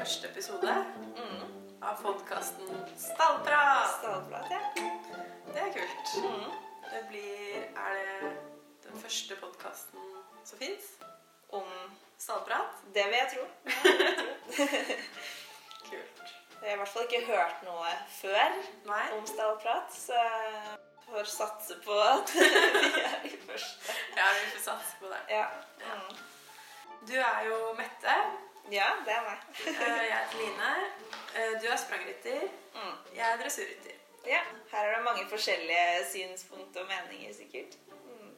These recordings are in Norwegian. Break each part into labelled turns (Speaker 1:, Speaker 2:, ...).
Speaker 1: første episode
Speaker 2: Mm.
Speaker 1: av podkasten Stallprat.
Speaker 2: Stallprat, ja.
Speaker 1: Det er kult.
Speaker 2: Mm.
Speaker 1: Det blir Er det den første podkasten som fins?
Speaker 2: Om
Speaker 1: Stallprat?
Speaker 2: Det vil jeg tro.
Speaker 1: Kult.
Speaker 2: Jeg har i hvert fall ikke hørt noe før
Speaker 1: Nei?
Speaker 2: om stallprat, så får satse på at vi er de første.
Speaker 1: Ja, vi får satse på det.
Speaker 2: Ja. Mm.
Speaker 1: Du er jo Mette.
Speaker 2: Ja, det er meg.
Speaker 1: Eh, Jeg heter Line. Eh, Du er sprangrytter.
Speaker 2: Mm.
Speaker 1: Jeg er dressurrytter.
Speaker 2: Ja, her er det mange forskjellige synspunkt og meninger, sikkert. Mm.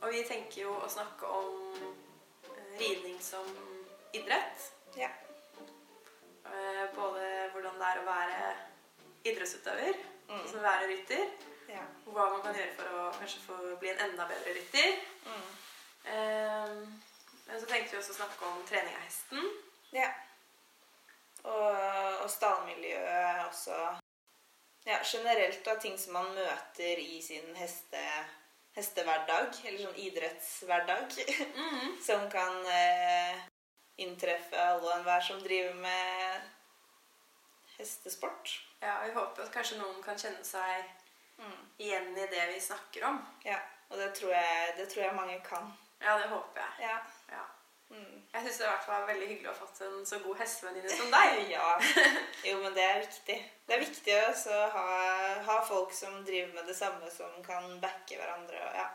Speaker 1: Og vi tenker jo å snakke om eh, ridning som idrett.
Speaker 2: Ja.
Speaker 1: Både hvordan det er å være idrettsutøver,
Speaker 2: Mm.
Speaker 1: altså være rytter.
Speaker 2: Ja.
Speaker 1: Hva man kan gjøre for å kanskje få bli en enda bedre rytter.
Speaker 2: Mm.
Speaker 1: Eh, Men så tenkte vi også å snakke om trening av hesten.
Speaker 2: ja. Og, og stallmiljøet også. Ja, generelt av ting som man møter i sin heste, hestehverdag, eller sånn idrettshverdag.
Speaker 1: Mm.
Speaker 2: som kan eh, inntreffe alle og enhver som driver med hestesport.
Speaker 1: Ja, Vi håper at kanskje noen kan kjenne seg igjen i det vi snakker om.
Speaker 2: Ja, og det tror, jeg, det tror jeg mange kan.
Speaker 1: Ja, det håper jeg.
Speaker 2: Ja.
Speaker 1: Ja.
Speaker 2: Mm.
Speaker 1: Jeg syns det i hvert fall er veldig hyggelig å ha fått en så god hestevenninne som deg.
Speaker 2: ja. Jo, men det er viktig. Det er viktig å ha, ha folk som driver med det samme, som kan backe hverandre. Og, ja.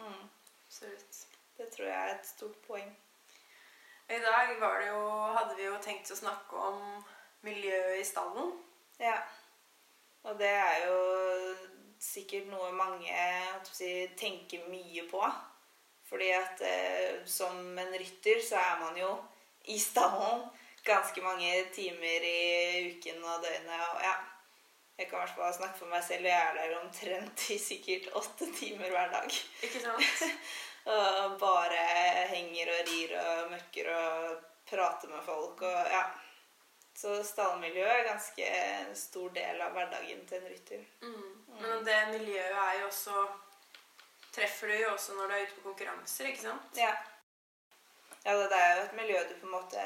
Speaker 2: Mm.
Speaker 1: Absolutt.
Speaker 2: Det tror jeg er et stort poeng.
Speaker 1: I dag var det jo, hadde vi jo tenkt å snakke om miljøet i stallen.
Speaker 2: Ja. Og det er jo sikkert noe mange si, tenker mye på. Fordi at eh, som en rytter så er man jo i stallen ganske mange timer i uken og døgnet. Og ja, jeg kan i hvert fall snakke for meg selv. og Jeg er der omtrent i sikkert åtte timer hver dag.
Speaker 1: Ikke sant?
Speaker 2: Og bare henger og rir og møkker og prater med folk og ja. Så stallmiljøet er ganske en stor del av hverdagen til en rytter.
Speaker 1: Mm. Men det miljøet er jo også Treffer du jo også når du er ute på konkurranser, ikke sant?
Speaker 2: Ja. ja, det er jo et miljø du på en måte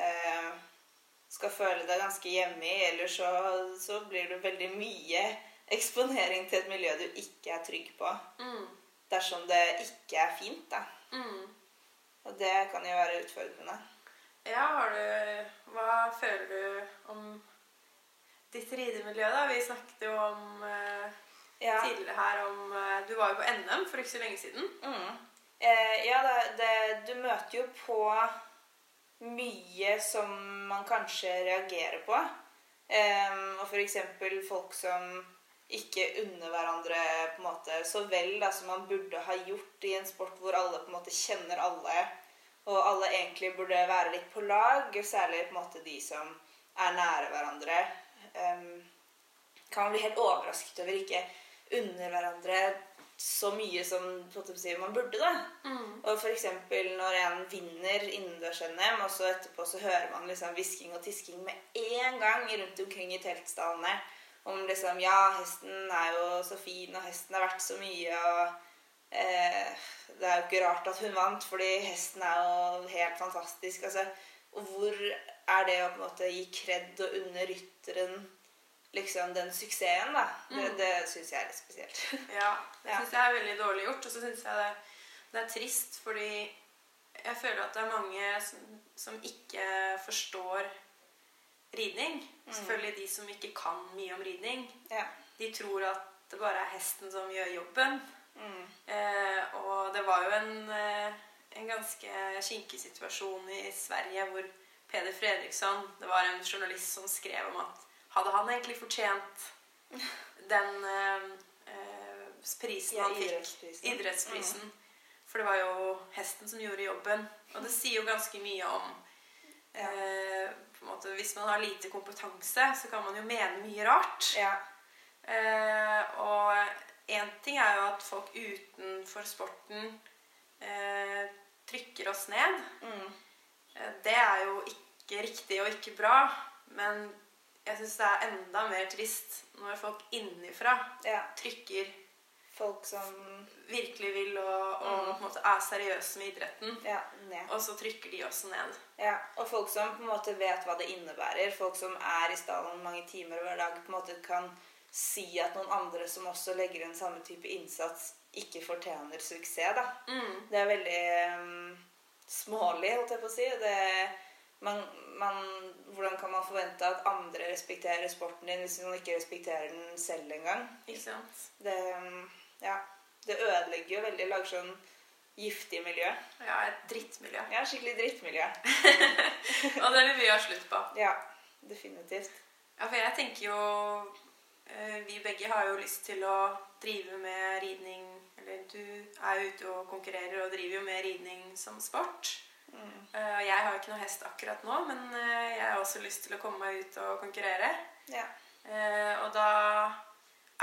Speaker 2: skal føle deg ganske hjemme i, ellers så, så blir det veldig mye eksponering til et miljø du ikke er trygg på.
Speaker 1: Mm.
Speaker 2: Dersom det ikke er fint, da.
Speaker 1: Mm.
Speaker 2: Og det kan jo være utfordrende.
Speaker 1: Ja, har du Hva føler du om ditt ridemiljø, da? Vi snakket jo om eh,
Speaker 2: Ja.
Speaker 1: tidligere her om eh, Du var jo på NM for ikke så lenge siden.
Speaker 2: Mm. Eh, ja, det, det, du møter jo på mye som man kanskje reagerer på. Eh, og f.eks. folk som ikke unner hverandre på en måte så vel da, som man burde ha gjort i en sport hvor alle på en måte kjenner alle, og alle egentlig burde være litt på lag, særlig på en måte de som er nære hverandre. Eh, kan man bli helt overrasket over ikke unner hverandre så mye som si, man burde. da.
Speaker 1: Mm.
Speaker 2: Og f.eks. når en vinner innendørs-NM, og så etterpå så hører man liksom hvisking og tisking med en gang rundt omkring i teltstallene om liksom Ja, hesten er jo så fin, og hesten har vært så mye, og eh, Det er jo ikke rart at hun vant, fordi hesten er jo helt fantastisk. Altså, og hvor er det å på en måte gi kred og unne rytteren liksom den suksessen, da? Det,
Speaker 1: Mm.
Speaker 2: det syns jeg er litt spesielt.
Speaker 1: Ja, det syns jeg er veldig dårlig gjort. Og så syns jeg det, det er trist, fordi jeg føler at det er mange som, som ikke forstår ridning. Selvfølgelig de som ikke kan mye om ridning.
Speaker 2: ja.
Speaker 1: De tror at det bare er hesten som gjør jobben.
Speaker 2: Mm.
Speaker 1: Eh, og det var jo en, eh, en ganske kinkig situasjon i Sverige hvor Peder Fredriksson Det var en journalist som skrev om at hadde han egentlig fortjent den eh, eh, prisen
Speaker 2: Ja,
Speaker 1: han fikk?
Speaker 2: idrettsprisen.
Speaker 1: Idrettsprisen. For det var jo hesten som gjorde jobben. Og det sier jo ganske mye om
Speaker 2: Ja.
Speaker 1: eh, måte, Hvis man har lite kompetanse, så kan man jo mene mye rart.
Speaker 2: Ja.
Speaker 1: Eh, og én ting er jo at folk utenfor sporten eh, trykker oss ned.
Speaker 2: Mm.
Speaker 1: Eh, det er jo ikke riktig og ikke bra. Men jeg syns det er enda mer trist når folk innifra
Speaker 2: Ja.
Speaker 1: trykker
Speaker 2: Folk som
Speaker 1: virkelig vil og, og
Speaker 2: Mm.
Speaker 1: er seriøse med idretten.
Speaker 2: Ja.
Speaker 1: Og så trykker de også ned.
Speaker 2: Ja, og folk som på en måte vet hva det innebærer. Folk som er i stallen mange timer hver dag, på en måte kan si at noen andre som også legger inn samme type innsats, ikke fortjener suksess. da.
Speaker 1: Mm.
Speaker 2: Det er veldig um, smålig, holdt jeg på å si. Det, man, man, hvordan kan man forvente at andre respekterer sporten din hvis man ikke respekterer den selv engang?
Speaker 1: Ikke sant?
Speaker 2: Det, ja, det ødelegger jo veldig. Lager sånn giftig miljø.
Speaker 1: Ja, et drittmiljø.
Speaker 2: Ja, skikkelig drittmiljø.
Speaker 1: Og det vil vi ha slutt på.
Speaker 2: Ja, definitivt.
Speaker 1: Ja, for jeg tenker jo eh, Vi begge har jo lyst til å drive med ridning Eller du er ute og konkurrerer og driver jo med ridning som sport.
Speaker 2: Mm.
Speaker 1: Eh, jeg har jo ikke noe hest akkurat nå, men eh, jeg har også lyst til å komme meg ut og konkurrere.
Speaker 2: Ja.
Speaker 1: Eh, Og da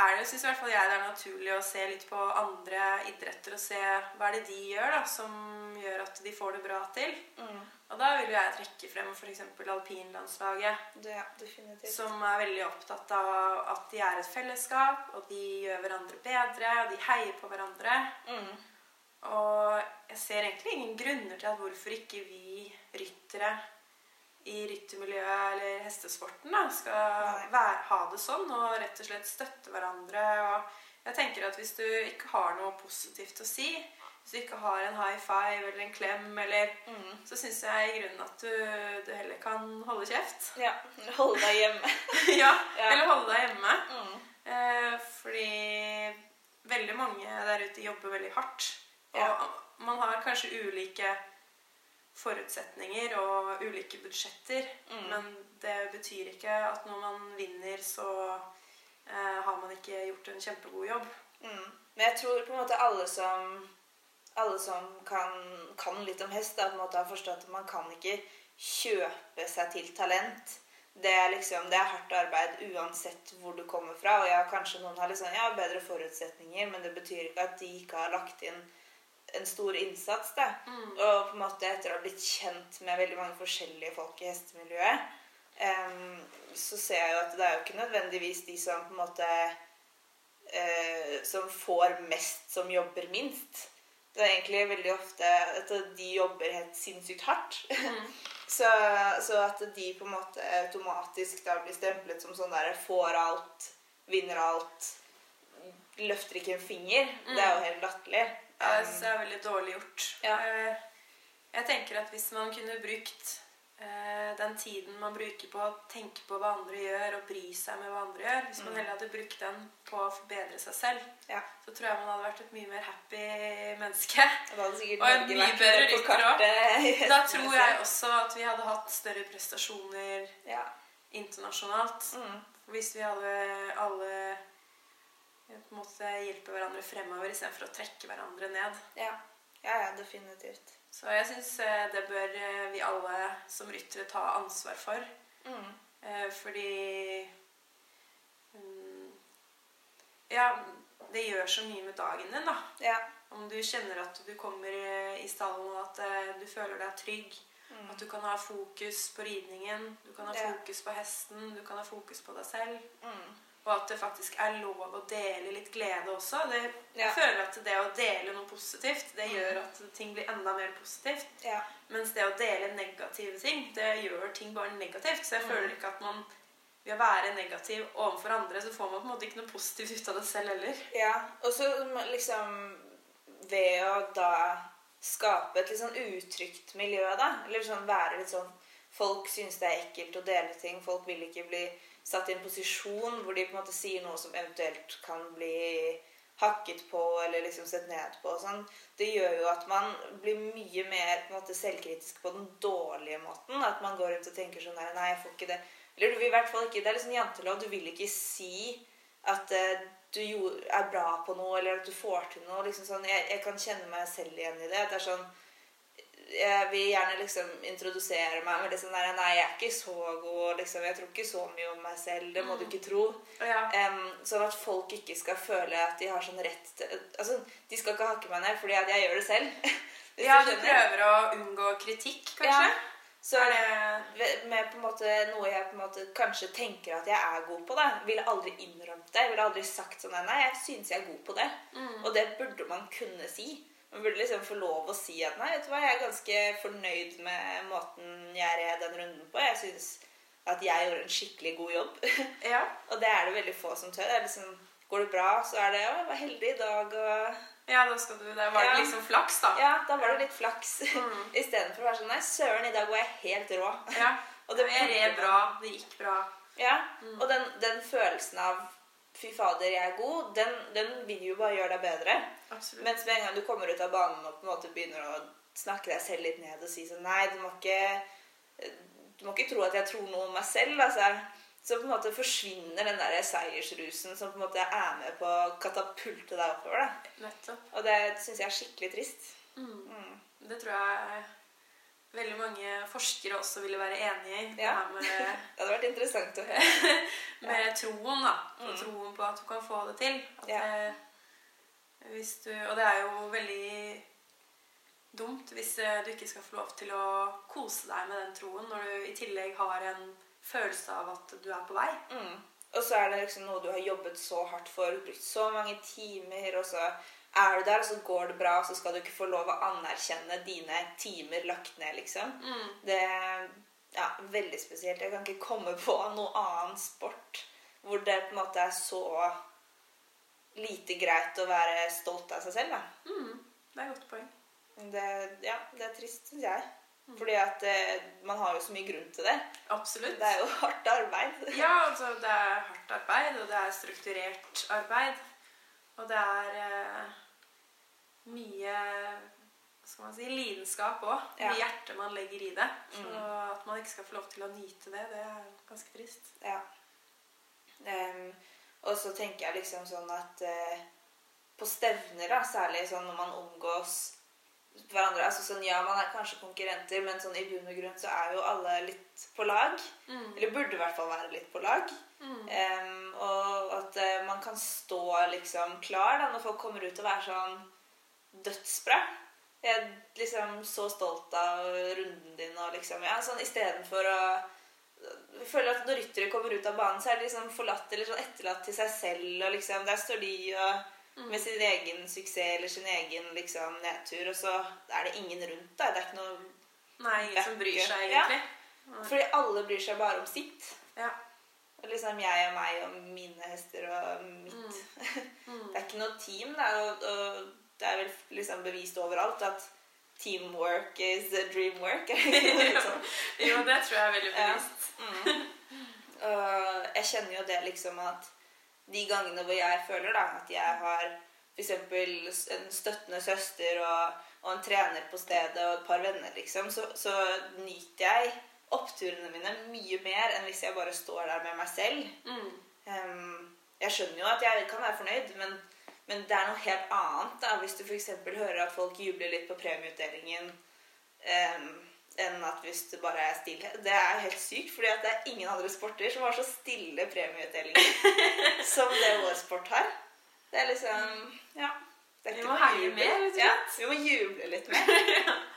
Speaker 1: er det, synes i hvert fall jeg det er naturlig å se litt på andre idretter og se hva er det de gjør da, som gjør at de får det bra til.
Speaker 2: Mm.
Speaker 1: Og da vil jeg trekke frem f.eks. alpinlandslaget.
Speaker 2: Det, ja, definitivt.
Speaker 1: Som er veldig opptatt av at de er et fellesskap, og de gjør hverandre bedre, og de heier på hverandre.
Speaker 2: Mm.
Speaker 1: Og jeg ser egentlig ingen grunner til at hvorfor ikke vi ryttere i ryttermiljøet eller hestesporten da, skal være, ha det sånn og rett og slett støtte hverandre. Og jeg tenker at hvis du ikke har noe positivt å si, hvis du ikke har en high five eller en klem, eller,
Speaker 2: Mm.
Speaker 1: så syns jeg i grunnen at du, du heller kan holde kjeft.
Speaker 2: Ja. Holde deg hjemme.
Speaker 1: ja,
Speaker 2: Ja.
Speaker 1: eller holde deg hjemme.
Speaker 2: Mm.
Speaker 1: Eh, fordi veldig mange der ute jobber veldig hardt. Og
Speaker 2: Ja.
Speaker 1: man har kanskje ulike forutsetninger og ulike budsjetter.
Speaker 2: Mm.
Speaker 1: Men det betyr ikke at når man vinner, så eh, har man ikke gjort en kjempegod jobb.
Speaker 2: Mm. Men jeg tror på en måte alle som alle som kan, kan litt om hest, da, på en måte har forstått at man kan ikke kjøpe seg til talent. Det er liksom, det er hardt arbeid uansett hvor du kommer fra. Og ja, kanskje noen har liksom, ja, bedre forutsetninger, men det betyr ikke at de ikke har lagt inn en stor innsats. da.
Speaker 1: Mm.
Speaker 2: Og på en måte etter å ha blitt kjent med veldig mange forskjellige folk i hestemiljøet, um, så ser jeg jo at det er jo ikke nødvendigvis de som på en måte uh, Som får mest, som jobber minst. Det er egentlig veldig ofte at de jobber helt sinnssykt hardt.
Speaker 1: Mm.
Speaker 2: Så, så at de på en måte automatisk da blir stemplet som sånn der får alt, vinner alt, løfter ikke en finger, det er jo helt latterlig.
Speaker 1: Ja, jeg syns det er veldig dårlig gjort.
Speaker 2: Ja.
Speaker 1: Eh, Jeg tenker at hvis man kunne brukt eh, den tiden man bruker på å tenke på hva andre gjør, og bry seg med hva andre gjør Hvis man
Speaker 2: Mm.
Speaker 1: heller hadde brukt den på å forbedre seg selv,
Speaker 2: Ja.
Speaker 1: så tror jeg man hadde vært et mye mer happy menneske. Og en mye bedre rytter også. Da tror jeg også at vi hadde hatt større prestasjoner
Speaker 2: Ja.
Speaker 1: internasjonalt.
Speaker 2: Mm.
Speaker 1: Hvis vi hadde alle måte hjelper hverandre fremover istedenfor å trekke hverandre ned.
Speaker 2: Ja. ja, ja, definitivt.
Speaker 1: Så jeg syns det bør eh, vi alle som ryttere ta ansvar for.
Speaker 2: Mm.
Speaker 1: Eh, Fordi mm, Ja, det gjør så mye med dagen din, da.
Speaker 2: Ja.
Speaker 1: Om du kjenner at du kommer eh, i stallen, og at eh, du føler deg trygg.
Speaker 2: Mm.
Speaker 1: At du kan ha fokus på ridningen, du kan ha fokus på hesten, du kan ha fokus på deg selv.
Speaker 2: Mm.
Speaker 1: Og at det faktisk er lov å dele litt glede også. Det, jeg
Speaker 2: Ja.
Speaker 1: føler at det å dele noe positivt, det
Speaker 2: Mm.
Speaker 1: gjør at ting blir enda mer positivt.
Speaker 2: Ja.
Speaker 1: Mens det å dele negative ting, det gjør ting bare negativt. Så jeg
Speaker 2: Mm.
Speaker 1: føler ikke at man ved å være negativ overfor andre, så får man på en måte ikke noe positivt ut av det selv heller.
Speaker 2: ja. Og så liksom ved å da skape et litt sånn utrygt miljø, da. Eller sånn være litt sånn Folk syns det er ekkelt å dele ting. Folk vil ikke bli satt i en posisjon hvor de på en måte sier noe som eventuelt kan bli hakket på eller liksom sett ned på. Sånn. Det gjør jo at man blir mye mer på en måte selvkritisk på den dårlige måten. At man går rundt og tenker sånn der, Nei, jeg får ikke det. Eller du vil i hvert fall ikke Det er liksom jantelov. Du vil ikke si at eh, du er bra på noe, eller at du får til noe. liksom sånn, Jeg, jeg kan kjenne meg selv igjen i det. det er sånn jeg vil gjerne liksom introdusere meg med det sånn der Nei, jeg er ikke så god. liksom, Jeg tror ikke så mye om meg selv. Det må du
Speaker 1: Mm.
Speaker 2: ikke tro.
Speaker 1: Ja,
Speaker 2: Um, sånn at folk ikke skal føle at de har sånn rett til Altså, de skal ikke hakke meg ned fordi at jeg gjør det selv.
Speaker 1: Ja
Speaker 2: du
Speaker 1: du prøver å unngå kritikk, kanskje?
Speaker 2: Ja. Så
Speaker 1: Er det
Speaker 2: med på en måte noe jeg på en måte kanskje tenker at jeg er god på, da, ville aldri innrømt det. Ville aldri sagt sånn Nei, jeg syns jeg er god på det.
Speaker 1: mm.
Speaker 2: Og det burde man kunne si. Man burde liksom få lov å si at nei, vet du hva, jeg er ganske fornøyd med måten jeg red den runden på. Jeg syns at jeg gjorde en skikkelig god jobb.
Speaker 1: Ja.
Speaker 2: og det er det veldig få som tør. Det er liksom, Går det bra, så er det 'Å, jeg var heldig i dag', og
Speaker 1: ja, da skal du Der var det
Speaker 2: Ja.
Speaker 1: liksom flaks, da.
Speaker 2: Ja, da var det litt flaks.
Speaker 1: Mm.
Speaker 2: Istedenfor å være sånn Nei, søren, i dag var jeg helt rå.
Speaker 1: Ja.
Speaker 2: Og
Speaker 1: Jeg
Speaker 2: burde
Speaker 1: red bra. Det gikk bra.
Speaker 2: Ja,
Speaker 1: Mm.
Speaker 2: og den, den følelsen av fy fader, jeg er god, den, den vil jo bare gjøre deg bedre.
Speaker 1: Absolutt.
Speaker 2: Mens med en gang du kommer ut av banen og på en måte begynner å snakke deg selv litt ned og si sånn Nei, du må ikke, du må ikke tro at jeg tror noe om meg selv, altså. Så på en måte forsvinner den der seiersrusen som på en måte er med på å katapulte deg oppover. da.
Speaker 1: Nettopp.
Speaker 2: Og det syns jeg er skikkelig trist.
Speaker 1: Mm.
Speaker 2: Mm.
Speaker 1: Det tror jeg veldig mange forskere også ville være enig i.
Speaker 2: Ja. Det hadde vært interessant å høre.
Speaker 1: med troen, da.
Speaker 2: Mm.
Speaker 1: troen på at du kan få det til.
Speaker 2: Ja.
Speaker 1: Det, hvis du, og det er jo veldig dumt hvis eh, du ikke skal få lov til å kose deg med den troen når du i tillegg har en følelse av at du er på vei.
Speaker 2: Mm. Og så er det liksom noe du har jobbet så hardt for, brukt så mange timer, og så er du der, og så går det bra, og så skal du ikke få lov å anerkjenne dine timer lagt ned, liksom.
Speaker 1: Mm.
Speaker 2: Det ja, veldig spesielt. Jeg kan ikke komme på noen annen sport hvor det på en måte er så lite greit å være stolt av seg selv. Da.
Speaker 1: Mm. Det er et godt poeng.
Speaker 2: Det, ja, det er trist, syns jeg. Fordi at eh, man har jo så mye grunn til det.
Speaker 1: Absolutt.
Speaker 2: Det er jo hardt arbeid.
Speaker 1: Ja, altså det er hardt arbeid, og det er strukturert arbeid. Og det er eh, mye hva skal man si, lidenskap òg.
Speaker 2: Ja.
Speaker 1: Mye hjerte man legger i det. Så
Speaker 2: Mm.
Speaker 1: at man ikke skal få lov til å nyte det, det er ganske trist.
Speaker 2: Ja. Um, og så tenker jeg liksom sånn at uh, på stevner, da, særlig sånn når man omgås hverandre altså sånn, Ja, man er kanskje konkurrenter, men sånn i bunn og grunn så er jo alle litt på lag.
Speaker 1: Mm.
Speaker 2: Eller burde i hvert fall være litt på lag.
Speaker 1: Mm.
Speaker 2: Um, og at uh, man kan stå liksom klar da, når folk kommer ut og være sånn dødsbra. Jeg er liksom så stolt av runden din og liksom Ja, sånn istedenfor å jeg føler at Når ryttere kommer ut av banen, så er de liksom forlatt eller sånn etterlatt til seg selv. og liksom Der står de og, med sin egen suksess eller sin egen liksom nedtur, og så er det ingen rundt deg. Det er ikke noe
Speaker 1: Nei, ingen som bryr seg, egentlig. Ja.
Speaker 2: Fordi alle bryr seg bare om sitt.
Speaker 1: Ja.
Speaker 2: Og liksom jeg og meg og mine hester og mitt.
Speaker 1: Mm.
Speaker 2: Det er ikke noe team, da, og, og det er vel liksom bevist overalt at teamwork is a dream work. Sånn.
Speaker 1: Jo, det tror jeg er veldig
Speaker 2: Ja. Mm. Og jeg kjenner jo det liksom at de gangene hvor jeg føler da, at jeg har f.eks. en støttende søster og, og en trener på stedet og et par venner, liksom, så, så nyter jeg oppturene mine mye mer enn hvis jeg bare står der med meg selv.
Speaker 1: Mm.
Speaker 2: Um, jeg skjønner jo at jeg kan være fornøyd, men, men det er noe helt annet da, hvis du f.eks. hører at folk jubler litt på premieutdelingen em, enn at hvis det bare er stillhet. Det er helt sykt, fordi det er ingen andre sporter som har så stille premieutdelinger som det vår sport har. Det er liksom Ja. Det er
Speaker 1: Vi må heie mer, rett
Speaker 2: Ja, vi må juble litt mer.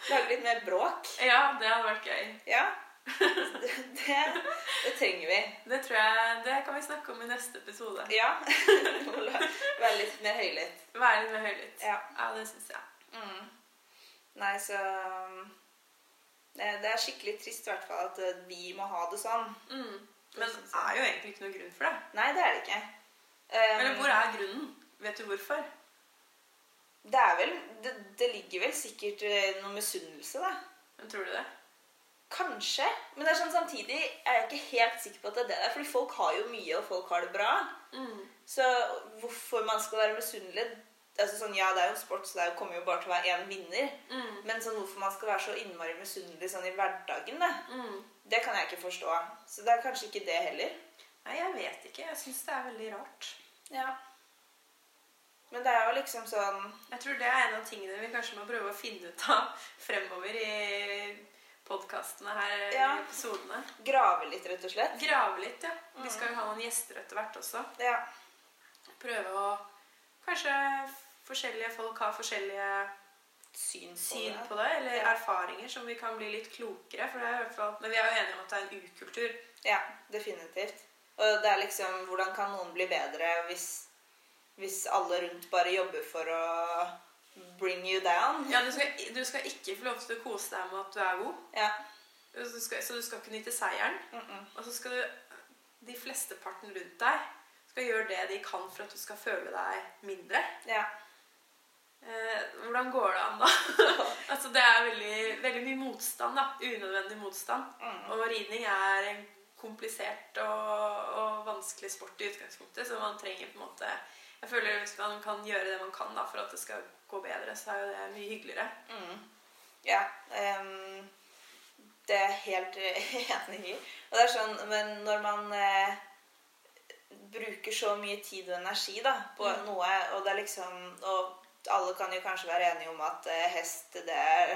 Speaker 2: Lage litt mer bråk.
Speaker 1: Ja, det hadde vært gøy.
Speaker 2: Ja. Det, det, det trenger vi.
Speaker 1: Det tror jeg, det kan vi snakke om i neste episode.
Speaker 2: Ja. Være litt mer høylytt.
Speaker 1: Være litt mer høylytt.
Speaker 2: Ja.
Speaker 1: ja det syns jeg.
Speaker 2: Mm. Nei, så um, det, det er skikkelig trist i hvert fall at eh, vi må ha det sånn.
Speaker 1: Mm. Men det er jo egentlig ikke noe grunn for det.
Speaker 2: Nei, det er det ikke. Um,
Speaker 1: Eller hvor er grunnen? Vet du hvorfor?
Speaker 2: Det er vel Det, det ligger vel sikkert eh, noe misunnelse, da.
Speaker 1: Men tror du det?
Speaker 2: Kanskje. Men det er sånn, samtidig er jeg ikke helt sikker på at det er det der. Fordi folk har jo mye, og folk har det bra.
Speaker 1: Mm.
Speaker 2: Så hvorfor man skal være misunnelig altså sånn, Ja, det er jo sport, så det kommer jo bare til å være én vinner.
Speaker 1: Mm.
Speaker 2: Men sånn, hvorfor man skal være så innmari misunnelig sånn i hverdagen, det,
Speaker 1: Mm.
Speaker 2: det kan jeg ikke forstå. Så det er kanskje ikke det heller.
Speaker 1: Nei, jeg vet ikke. Jeg syns det er veldig rart.
Speaker 2: Ja. Men det er jo liksom sånn
Speaker 1: Jeg tror det er en av tingene vi kanskje må prøve å finne ut av fremover i podkastene her,
Speaker 2: Ja.
Speaker 1: i episodene.
Speaker 2: Grave litt, rett og slett.
Speaker 1: Grave litt, ja. Vi skal jo ha noen gjester etter hvert også.
Speaker 2: Ja.
Speaker 1: Prøve å Kanskje forskjellige folk har forskjellige
Speaker 2: syn på
Speaker 1: syn på det, eller
Speaker 2: Ja.
Speaker 1: erfaringer som vi kan bli litt klokere. For det er i hvert fall, men vi er jo enige om at det er en ukultur.
Speaker 2: Ja, definitivt. Og det er liksom Hvordan kan noen bli bedre hvis, hvis alle rundt bare jobber for å bring you down?
Speaker 1: Ja, du skal, du skal ikke få lov til å kose deg med at du er god.
Speaker 2: Ja.
Speaker 1: Så du skal, så du skal ikke nyte seieren.
Speaker 2: Mm -mm.
Speaker 1: Og så skal du De flesteparten rundt deg skal gjøre det de kan for at du skal føle deg mindre.
Speaker 2: Ja.
Speaker 1: Eh, hvordan går det an, da? altså, det er veldig, veldig mye motstand. da, Unødvendig motstand.
Speaker 2: Mm.
Speaker 1: Og ridning er en komplisert og, og vanskelig sport i utgangspunktet, så man trenger på en måte Jeg føler Hvis man kan gjøre det man kan da, for at det skal gå bedre, så er jo det mye hyggeligere.
Speaker 2: Mm. Ja. Um, det er jeg helt enig i. Og det er sånn, Men når man eh, bruker så mye tid og energi da, på
Speaker 1: Mm.
Speaker 2: noe, og det er liksom Og alle kan jo kanskje være enige om at eh, hest det er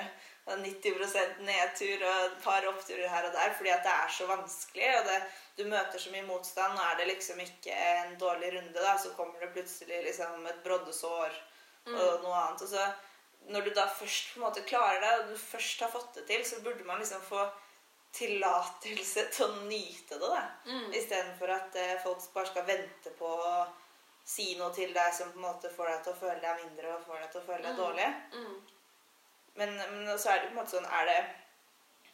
Speaker 2: 90% nedtur og et par oppturer her og der fordi at det er så vanskelig. og det, Du møter så mye motstand, og er det liksom ikke en dårlig runde, da, så kommer det plutselig liksom et broddesår og noe annet. Og så når du da først på en måte klarer det, og du først har fått det til, så burde man liksom få tillatelse til å nyte det. da.
Speaker 1: Mm.
Speaker 2: Istedenfor at eh, folk bare skal vente på si noe til deg som på en måte får deg til å føle deg mindre og får deg til å føle deg
Speaker 1: Mm.
Speaker 2: dårlig.
Speaker 1: Mm.
Speaker 2: Men, men så er det på en måte sånn Er det,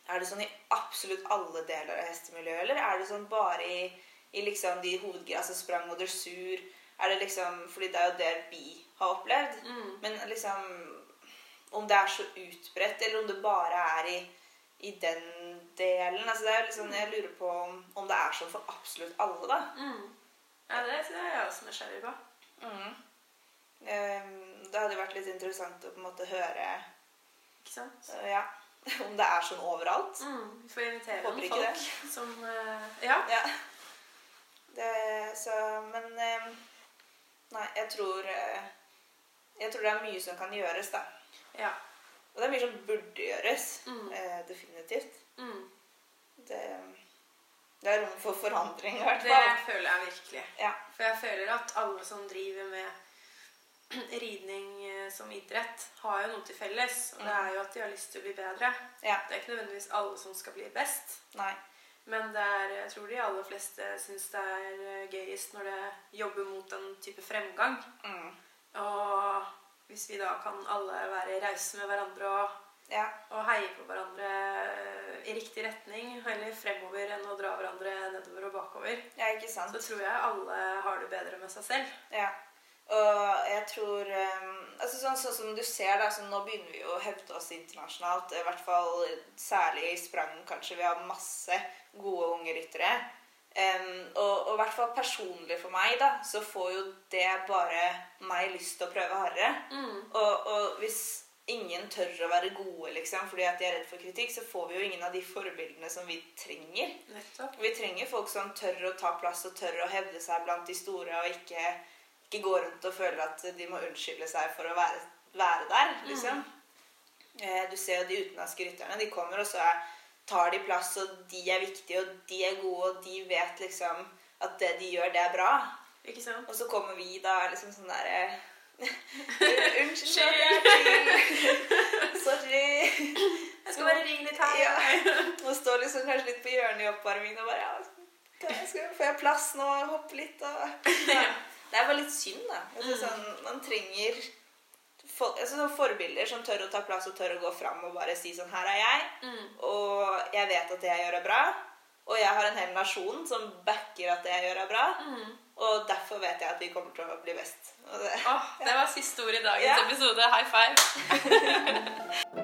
Speaker 2: er det sånn i absolutt alle deler av hestemiljøet, eller er det sånn bare i, i liksom de hovedgreiene, altså sprang og dressur? Er det liksom Fordi det er jo det vi har opplevd.
Speaker 1: Mm.
Speaker 2: Men liksom Om det er så utbredt, eller om det bare er i, i den delen altså det er liksom, Jeg lurer på om, om det er sånn for absolutt alle, da.
Speaker 1: Ja, det det er jeg også nysgjerrig på.
Speaker 2: Mm. Det hadde vært litt interessant å på en måte høre
Speaker 1: Ikke sant?
Speaker 2: eh, ja, om det er sånn overalt.
Speaker 1: Mm. Vi får invitere noen
Speaker 2: folk
Speaker 1: folk som eh, Ja.
Speaker 2: Ja. Det, så, men Nei, jeg tror eh, Jeg tror det er mye som kan gjøres, da.
Speaker 1: ja.
Speaker 2: Og det er mye som burde gjøres.
Speaker 1: Mm.
Speaker 2: Definitivt.
Speaker 1: Mm.
Speaker 2: Det, det er rom for forandring, i hvert
Speaker 1: Det
Speaker 2: fall.
Speaker 1: føler jeg virkelig.
Speaker 2: Ja.
Speaker 1: For jeg føler at alle som driver med ridning eh, som idrett, har jo noe til felles. Og det er jo at de har lyst til å bli bedre.
Speaker 2: Ja.
Speaker 1: Det er ikke nødvendigvis alle som skal bli best.
Speaker 2: Nei.
Speaker 1: Men det er, jeg tror de aller fleste syns det er eh, gøyest når det jobber mot en type fremgang.
Speaker 2: Mm.
Speaker 1: Og hvis vi da kan alle være rause med hverandre og,
Speaker 2: Ja.
Speaker 1: og heie på hverandre i riktig retning, heller fremover enn å dra hverandre nedover og bakover,
Speaker 2: ja, ikke sant?
Speaker 1: så tror jeg alle har det bedre med seg selv.
Speaker 2: Ja. Og jeg tror um, altså sånn, sånn som du ser, da, så nå begynner vi jo å hevde oss internasjonalt. I hvert fall særlig i sprang, kanskje. Vi har masse gode unge ryttere. Um, og, og i hvert fall personlig for meg, da, så får jo det bare meg lyst til å prøve hardere.
Speaker 1: Mm.
Speaker 2: Og, og hvis ingen tør å være gode liksom, fordi at de er redd for kritikk, så får vi jo ingen av de forbildene som vi trenger.
Speaker 1: Nettopp.
Speaker 2: Vi trenger folk som tør å ta plass og tør å hevde seg blant de store, og ikke, ikke gå rundt og føle at de må unnskylde seg for å være, være der, liksom. Mm. Du ser jo de utenlandske rytterne. De kommer, og så er, tar de plass, og de er viktige, og de er gode, og de vet liksom at det de gjør, det er bra.
Speaker 1: Ikke sant?
Speaker 2: Og så kommer vi da liksom sånn derre Unnskyld. Sorry.
Speaker 1: Jeg skal bare ringe litt her.
Speaker 2: Ja. Og står liksom kanskje litt på hjørnet i oppvarmingen og bare ja, jeg, skal, Får jeg plass nå? Hoppe litt og ja. Det er bare litt synd, da. Altså, sånn, man trenger for, altså, forbilder som tør å ta plass og tør å gå fram og bare si sånn Her er jeg,
Speaker 1: Mm.
Speaker 2: og jeg vet at det jeg gjør, er bra. Og jeg har en hel nasjon som backer at det jeg gjør, er bra.
Speaker 1: Mm.
Speaker 2: Og derfor vet jeg at vi kommer til å bli best. Det,
Speaker 1: Åh, det var siste ord i dagens
Speaker 2: Ja.
Speaker 1: episode. High five.